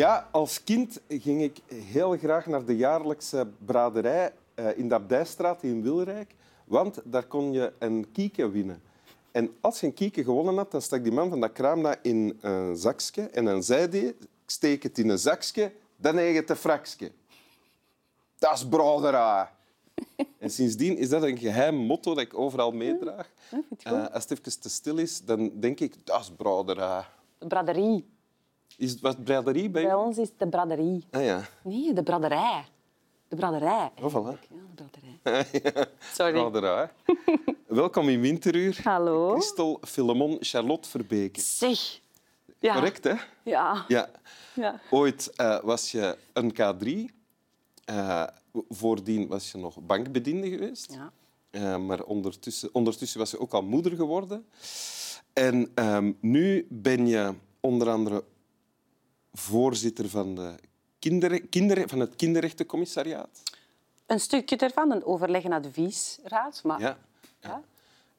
Ja, als kind ging ik heel graag naar de jaarlijkse braderij eh, in de Abdijstraat in Wilrijk. Want daar kon je een kieke winnen. En als je een kieke gewonnen had, dan stak die man van dat kraam dat in een zakje. En dan zei hij, ik steek het in een zakje, dan heb je het een frakje. Dat is braderij. En sindsdien is dat een geheim motto dat ik overal meedraag. Uh, als het even te stil is, dan denk ik, dat is braderij. De braderie. Is het wat braderie bij Bij ons is het de braderie. Ah ja. Nee, de braderij. De braderij. Oh, voilà. Ja, de braderij. Sorry. Braderij. Welkom in Winteruur. Hallo. Christel Filemon Charlotte Verbeke. Zeg. Ja. Correct, hè? Ja. Ja. ja. Ooit eh, was je een K3. Eh, voordien was je nog bankbediende geweest. ja. Eh, maar ondertussen, ondertussen was je ook al moeder geworden. En ehm, nu ben je onder andere voorzitter van, de kinder, kinder, van het Kinderrechtencommissariaat. Een stukje ervan, een overleg en adviesraad. Maar Ja. Ja.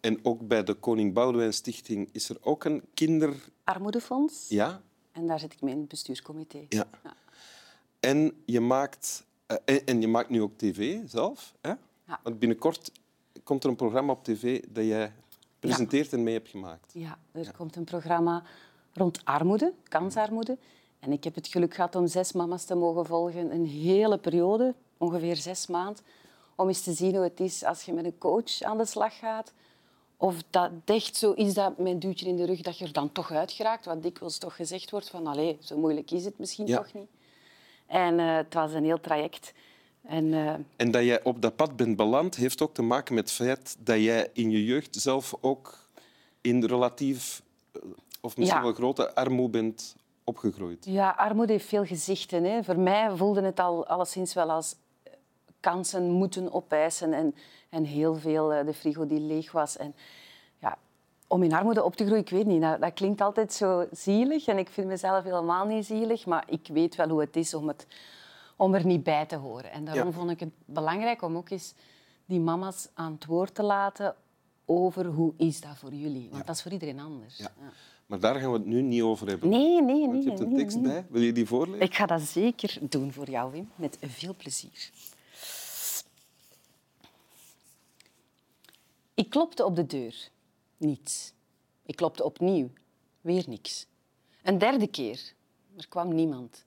En ook bij de Koning Boudewijn Stichting is er ook een kinder... armoedefonds. Ja? En daar zit ik mee in het bestuurscomité. Ja. En je maakt, eh, en, en je maakt nu ook tv zelf. Hè? Ja. Want binnenkort komt er een programma op tv dat jij presenteert en mee hebt gemaakt. Ja, er komt een programma rond armoede, kansarmoede. En ik heb het geluk gehad om zes mama's te mogen volgen. Een hele periode, ongeveer zes maanden. Om eens te zien hoe het is als je met een coach aan de slag gaat. Of dat echt zo is dat mijn duwtje in de rug dat je er dan toch uit geraakt. Wat dikwijls toch gezegd wordt van, allee, zo moeilijk is het misschien Ja. toch niet. En eh, het was een heel traject. En eh, En dat jij op dat pad bent beland, heeft ook te maken met het feit dat jij in je jeugd zelf ook in relatief, eh, of misschien Ja. wel grote armoede bent opgegroeid. Ja, armoede heeft veel gezichten. Hè. Voor mij voelde het al alleszins wel als eh, kansen moeten opeisen en, en heel veel eh, de frigo die leeg was. En, ja, om in armoede op te groeien, ik weet niet, dat, dat klinkt altijd zo zielig en ik vind mezelf helemaal niet zielig, maar ik weet wel hoe het is om, het, om er niet bij te horen. En daarom Ja. vond ik het belangrijk om ook eens die mama's aan het woord te laten over hoe is dat voor jullie. Want dat is voor iedereen anders. Maar daar gaan we het nu niet over hebben. Nee, nee, Want nee. je hebt een nee, tekst nee. bij. Wil je die voorlezen? Ik ga dat zeker doen voor jou, Wim, met veel plezier. Ik klopte op de deur. Niets. Ik klopte opnieuw. Weer niks. Een derde keer. Er kwam niemand.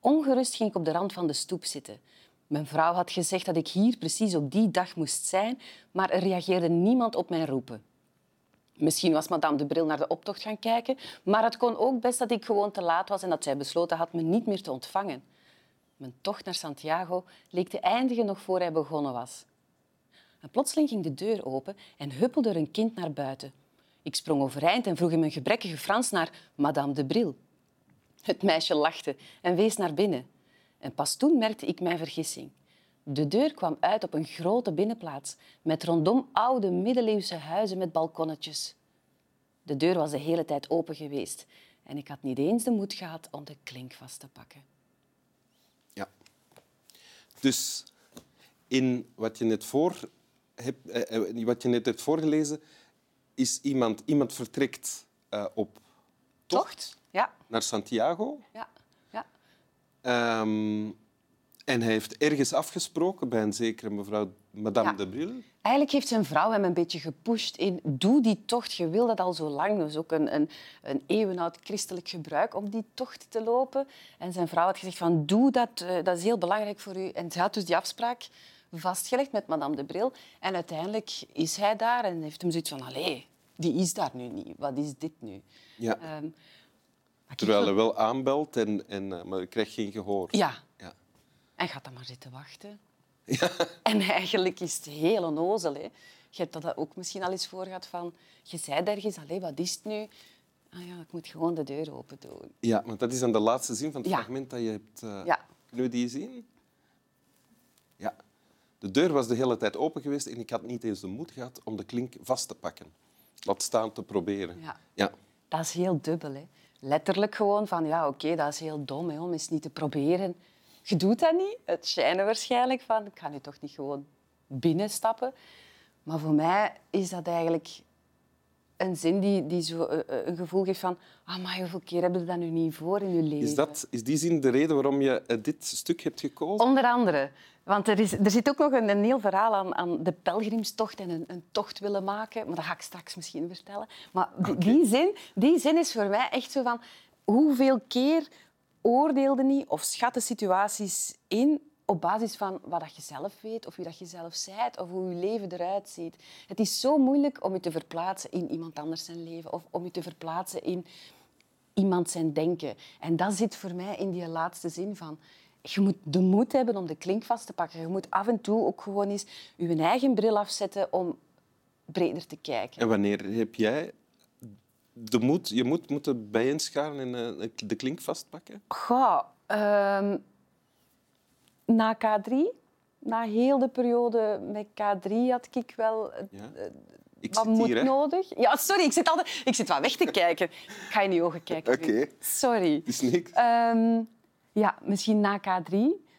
Ongerust ging ik op de rand van de stoep zitten. Mijn vrouw had gezegd dat ik hier precies op die dag moest zijn, maar er reageerde niemand op mijn roepen. Misschien was madame de Bril naar de optocht gaan kijken, maar het kon ook best dat ik gewoon te laat was en dat zij besloten had me niet meer te ontvangen. Mijn tocht naar Santiago leek te eindigen nog voor hij begonnen was. En plotseling ging de deur open en huppelde er een kind naar buiten. Ik sprong overeind en vroeg in mijn gebrekkige Frans naar madame de Bril. Het meisje lachte en wees naar binnen. En pas toen merkte ik mijn vergissing. De deur kwam uit op een grote binnenplaats met rondom oude middeleeuwse huizen met balkonnetjes. De deur was de hele tijd open geweest en ik had niet eens de moed gehad om de klink vast te pakken. Ja. Dus in wat je net, voor hebt, eh, eh, wat je net hebt voorgelezen, is iemand, iemand vertrekt eh, op tocht Ja, naar Santiago. ja, Ehm, en hij heeft ergens afgesproken bij een zekere mevrouw Madame Ja. de Bril. Eigenlijk heeft zijn vrouw hem een beetje gepusht in doe die tocht. Je wil dat al zo lang. Dat is ook een, een, een eeuwenoud christelijk gebruik om die tocht te lopen. En zijn vrouw had gezegd van doe dat, eh, dat is heel belangrijk voor u. En ze had dus die afspraak vastgelegd met madame de Bril. En uiteindelijk is hij daar en heeft hem zoiets van allee, die is daar nu niet. Wat is dit nu? Ja. Ehm, Terwijl hij wel aanbelt, en, en, eh, maar hij krijgt geen gehoor. Ja, Ja. en gaat dan maar zitten wachten. En eigenlijk is het heel onnozel. Hè. Je hebt dat ook misschien al eens voor gehad van... Je zei ergens, allee, wat is het nu? Ah ja, ik moet gewoon de deur open doen. Ja, want dat is dan de laatste zin van het Ja. fragment dat je hebt... eh, Ja. Kunnen we die zien? Ja. De deur was de hele tijd open geweest en ik had niet eens de moed gehad om de klink vast te pakken. Laat staan te proberen. Ja. Ja. Dat is heel dubbel. Hè. Letterlijk gewoon van, ja, oké, dat is heel dom hè, om eens niet te proberen. Je doet dat niet. Het schijnen waarschijnlijk van, ik ga nu toch niet gewoon binnenstappen. Maar voor mij is dat eigenlijk een zin die, die zo eh, eh, een gevoel geeft van... Ah, maar hoeveel keer hebben we dat nu niet voor in je leven? Is, dat, is die zin de reden waarom je eh, dit stuk hebt gekozen? Onder andere. Want er, is, er zit ook nog een, een heel verhaal aan, aan de pelgrimstocht en een, een tocht willen maken. Maar dat ga ik straks misschien vertellen. Maar die, die, zin, die zin is voor mij echt zo van... Hoeveel keer oordeelde niet of schatte situaties in op basis van wat je zelf weet of wie dat je zelf zijt of hoe je leven eruit ziet. Het is zo moeilijk om je te verplaatsen in iemand anders zijn leven of om je te verplaatsen in iemand zijn denken. En dat zit voor mij in die laatste zin van... Je moet de moed hebben om de klink vast te pakken. Je moet af en toe ook gewoon eens je eigen bril afzetten om breder te kijken. En wanneer heb jij de moed, je moet moeten bijeenscharen en uh, de klink vastpakken? Goh, uh, na K3, na heel de periode met K3 had ik wel ja. ik wat moed hier, nodig. Ja, sorry, ik zit, altijd, ik zit wat weg te kijken. Ik ga in je ogen kijken. Oké. Sorry. Is niks. Um, ja, misschien na K3.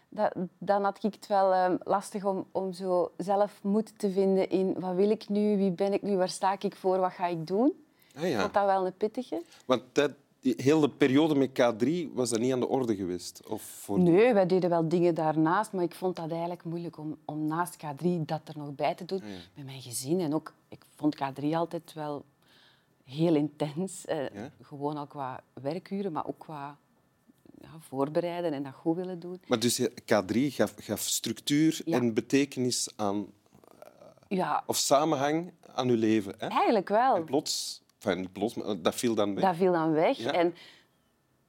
Dat, dan had ik het wel um, lastig om, om zo zelf moed te vinden in wat wil ik nu, wie ben ik nu, waar sta ik voor, wat ga ik doen. Ah, ja. Vond dat wel een pittige. Want dat, die hele periode met K3 was dat niet aan de orde geweest? Of voor... Nee, wij deden wel dingen daarnaast, maar ik vond dat eigenlijk moeilijk om, om naast K3 dat er nog bij te doen ah, met mijn gezin. En ook, ik vond K3 altijd wel heel intens. Eh, Gewoon al qua werkuren, maar ook qua ja, voorbereiden en dat goed willen doen. Maar dus K3 gaf, gaf structuur en betekenis aan... Uh, ja. Of samenhang aan uw leven. Hè? Eigenlijk wel. En plots Enfin, plots, dat viel dan weg. Dat viel dan weg. En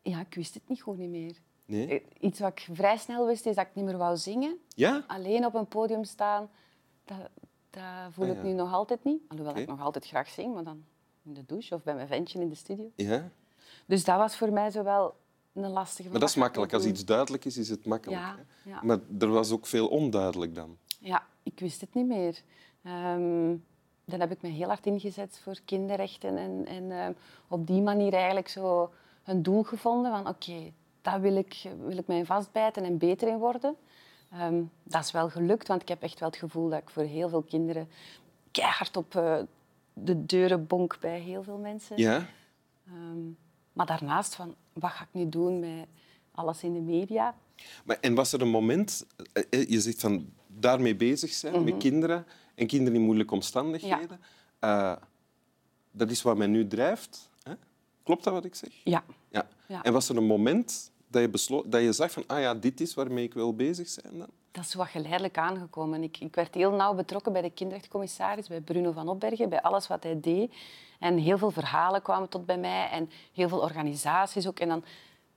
ja, ik wist het niet goed niet meer. Nee? Eh, iets wat ik vrij snel wist, is dat ik niet meer wou zingen. Ja? Alleen op een podium staan, dat, dat voel ik ah, nu nog altijd niet. Alhoewel ik nog altijd graag zing, maar dan in de douche of bij mijn ventje in de studio. Ja? Dus dat was voor mij zo wel een lastige Maar dat is makkelijk. Als iets duidelijk is, is het makkelijk. Ja, ja. Maar er was ook veel onduidelijk dan. Ja, ik wist het niet meer. Um, dan heb ik me heel hard ingezet voor kinderrechten. En, en uh, op die manier eigenlijk zo een doel gevonden van oké, okay, daar wil ik, wil ik mij vastbijten en beter in worden. Um, dat is wel gelukt, want ik heb echt wel het gevoel dat ik voor heel veel kinderen keihard op uh, de deuren bonk bij heel veel mensen. Ja. Um, maar daarnaast van, wat ga ik nu doen met alles in de media? Maar, en was er een moment, eh, je zegt van daarmee bezig zijn, met mhm. kinderen en kinderen in moeilijke omstandigheden. Ja. Uh, dat is wat mij nu drijft. Hè? Klopt dat wat ik zeg? Ja. ja. En was er een moment dat je, besloot, dat je zag van ah ja, dit is waarmee ik wil bezig zijn dan? Dat is wat geleidelijk aangekomen. Ik, ik werd heel nauw betrokken bij de kinderrechtencommissaris, bij Bruno van Opbergen, bij alles wat hij deed. En heel veel verhalen kwamen tot bij mij en heel veel organisaties ook. En dan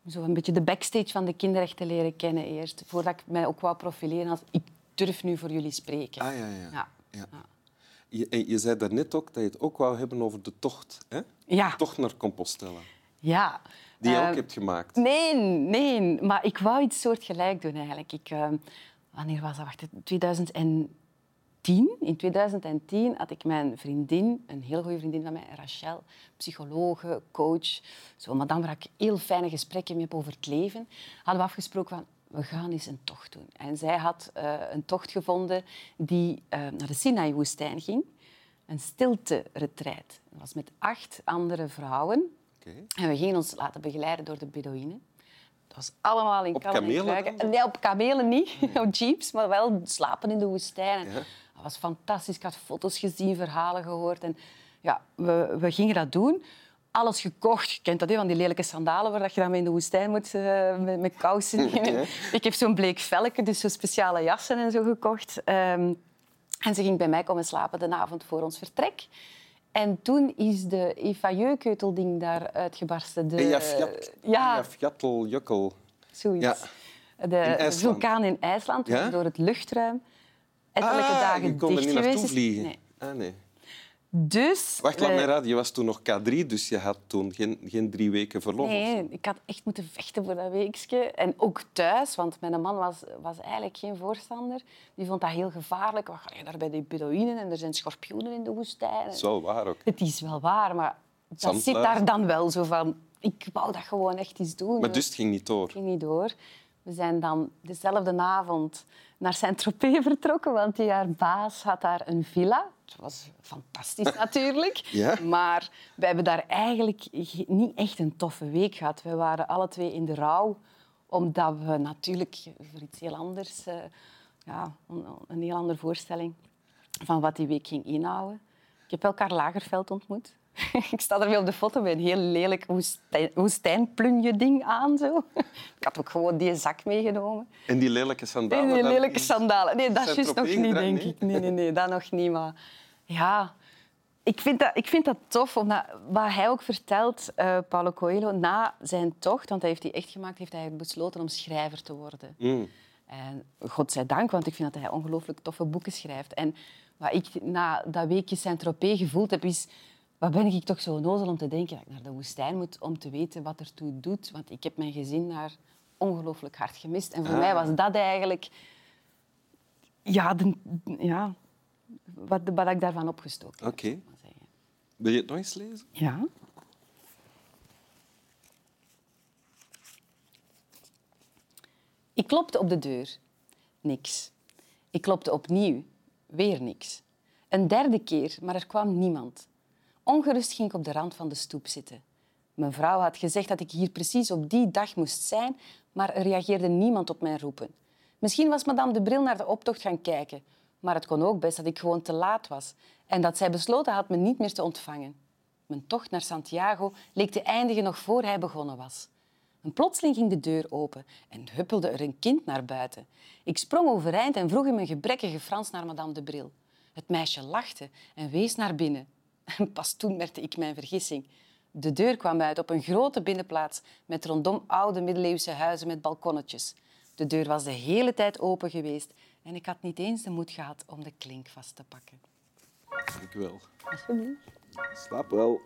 zo een beetje de backstage van de kinderrechten leren kennen eerst, voordat ik mij ook wou profileren als ik durf nu voor jullie spreken. Ah, ja, ja. ja. ja. Je, je zei daarnet ook dat je het ook wou hebben over de tocht. Hè? Ja. De tocht naar Compostela. Ja. Die je ook ehm, hebt gemaakt. Nee, nee. Maar ik wou iets soortgelijk doen eigenlijk. Ik, uh, wanneer was dat? Wacht, 2010. In 2010 had ik mijn vriendin, een heel goede vriendin van mij, Rachel, psychologe, coach, zo, madame waar ik heel fijne gesprekken mee heb over het leven, hadden we afgesproken van we gaan eens een tocht doen. En zij had uh, een tocht gevonden die uh, naar de Sinai-woestijn ging. Een stilte-retreat. Dat was met acht andere vrouwen. Okay. En we gingen ons laten begeleiden door de Bedouinen. Dat was allemaal in kamelen Nee, op kamelen niet. op jeeps, maar wel slapen in de woestijn. Ja. Dat was fantastisch. Ik had foto's gezien, verhalen gehoord. En ja, we, we gingen dat doen alles gekocht. Je kent dat, van die lelijke sandalen waar je dan mee in de woestijn moet uh, met, met, kousen. Ik heb zo'n bleek velken, dus zo speciale jassen en zo gekocht. Um, en ze ging bij mij komen slapen de avond voor ons vertrek. En toen is de Efajeu-keutelding daar uitgebarsten. De... Eyjafjat, ja. Zoiets. Ja. De vulkaan in IJsland, ja? door het luchtruim. Ettelijke ah, dagen je kon dicht er niet naartoe vliegen? Nee. Ah, nee. Dus, Wacht, laat mij raden. Je was toen nog K3, dus je had toen geen, geen drie weken verlof. Nee, ik had echt moeten vechten voor dat weekje. En ook thuis, want mijn man was, was eigenlijk geen voorstander. Die vond dat heel gevaarlijk. Wat ga je daar bij die Bedouinen en er zijn schorpioenen in de woestijn. Dat is wel waar ook. Het is wel waar, maar dat zit daar dan wel zo van... Ik wou dat gewoon echt eens doen. Maar dus het ging niet door? Het ging niet door. We zijn dan dezelfde avond naar Saint-Tropez vertrokken, want die haar baas had daar een villa. Het was fantastisch natuurlijk. Ja? Maar we hebben daar eigenlijk ge- niet echt een toffe week gehad. We waren alle twee in de rouw, omdat we natuurlijk voor iets heel anders... eh, ja, een, een heel andere voorstelling van wat die week ging inhouden. Ik heb elkaar Lagerveld ontmoet. Ik sta er weer op de foto met een heel lelijk woestijn, woestijnplunje-ding aan. Zo. Ik had ook gewoon die zak meegenomen. En die lelijke sandalen. Die lelijke sandalen. Nee, dat is nog niet, denk ik. Nee, nee, nee, dat nog niet. Maar ja, ik vind dat, ik vind dat tof. Omdat wat hij ook vertelt, eh Paulo Coelho, na zijn tocht, want hij heeft die echt gemaakt, heeft hij besloten om schrijver te worden. Mm. En godzijdank, want ik vind dat hij ongelooflijk toffe boeken schrijft. En wat ik na dat weekje Saint-Tropez gevoeld heb, is... Wat ben ik toch zo onnozel om te denken dat ik naar de woestijn moet om te weten wat ertoe doet. Want ik heb mijn gezin daar ongelooflijk hard gemist. En voor Ah. mij was dat eigenlijk... Ja, de, ja wat, wat ik daarvan opgestoken heb, Oké. Wil je het nog eens lezen? Ja. Ik klopte op de deur. Niks. Ik klopte opnieuw. Weer niks. Een derde keer, maar er kwam niemand. Ongerust ging ik op de rand van de stoep zitten. Mijn vrouw had gezegd dat ik hier precies op die dag moest zijn, maar er reageerde niemand op mijn roepen. Misschien was madame de Bril naar de optocht gaan kijken, maar het kon ook best dat ik gewoon te laat was en dat zij besloten had me niet meer te ontvangen. Mijn tocht naar Santiago leek te eindigen nog voor hij begonnen was. En plotseling ging de deur open en huppelde er een kind naar buiten. Ik sprong overeind en vroeg in mijn gebrekkige Frans naar madame de Bril. Het meisje lachte en wees naar binnen. En pas toen merkte ik mijn vergissing. De deur kwam uit op een grote binnenplaats met rondom oude middeleeuwse huizen met balkonnetjes. De deur was de hele tijd open geweest en ik had niet eens de moed gehad om de klink vast te pakken. Ik wel. Alsjeblieft. Slaap wel.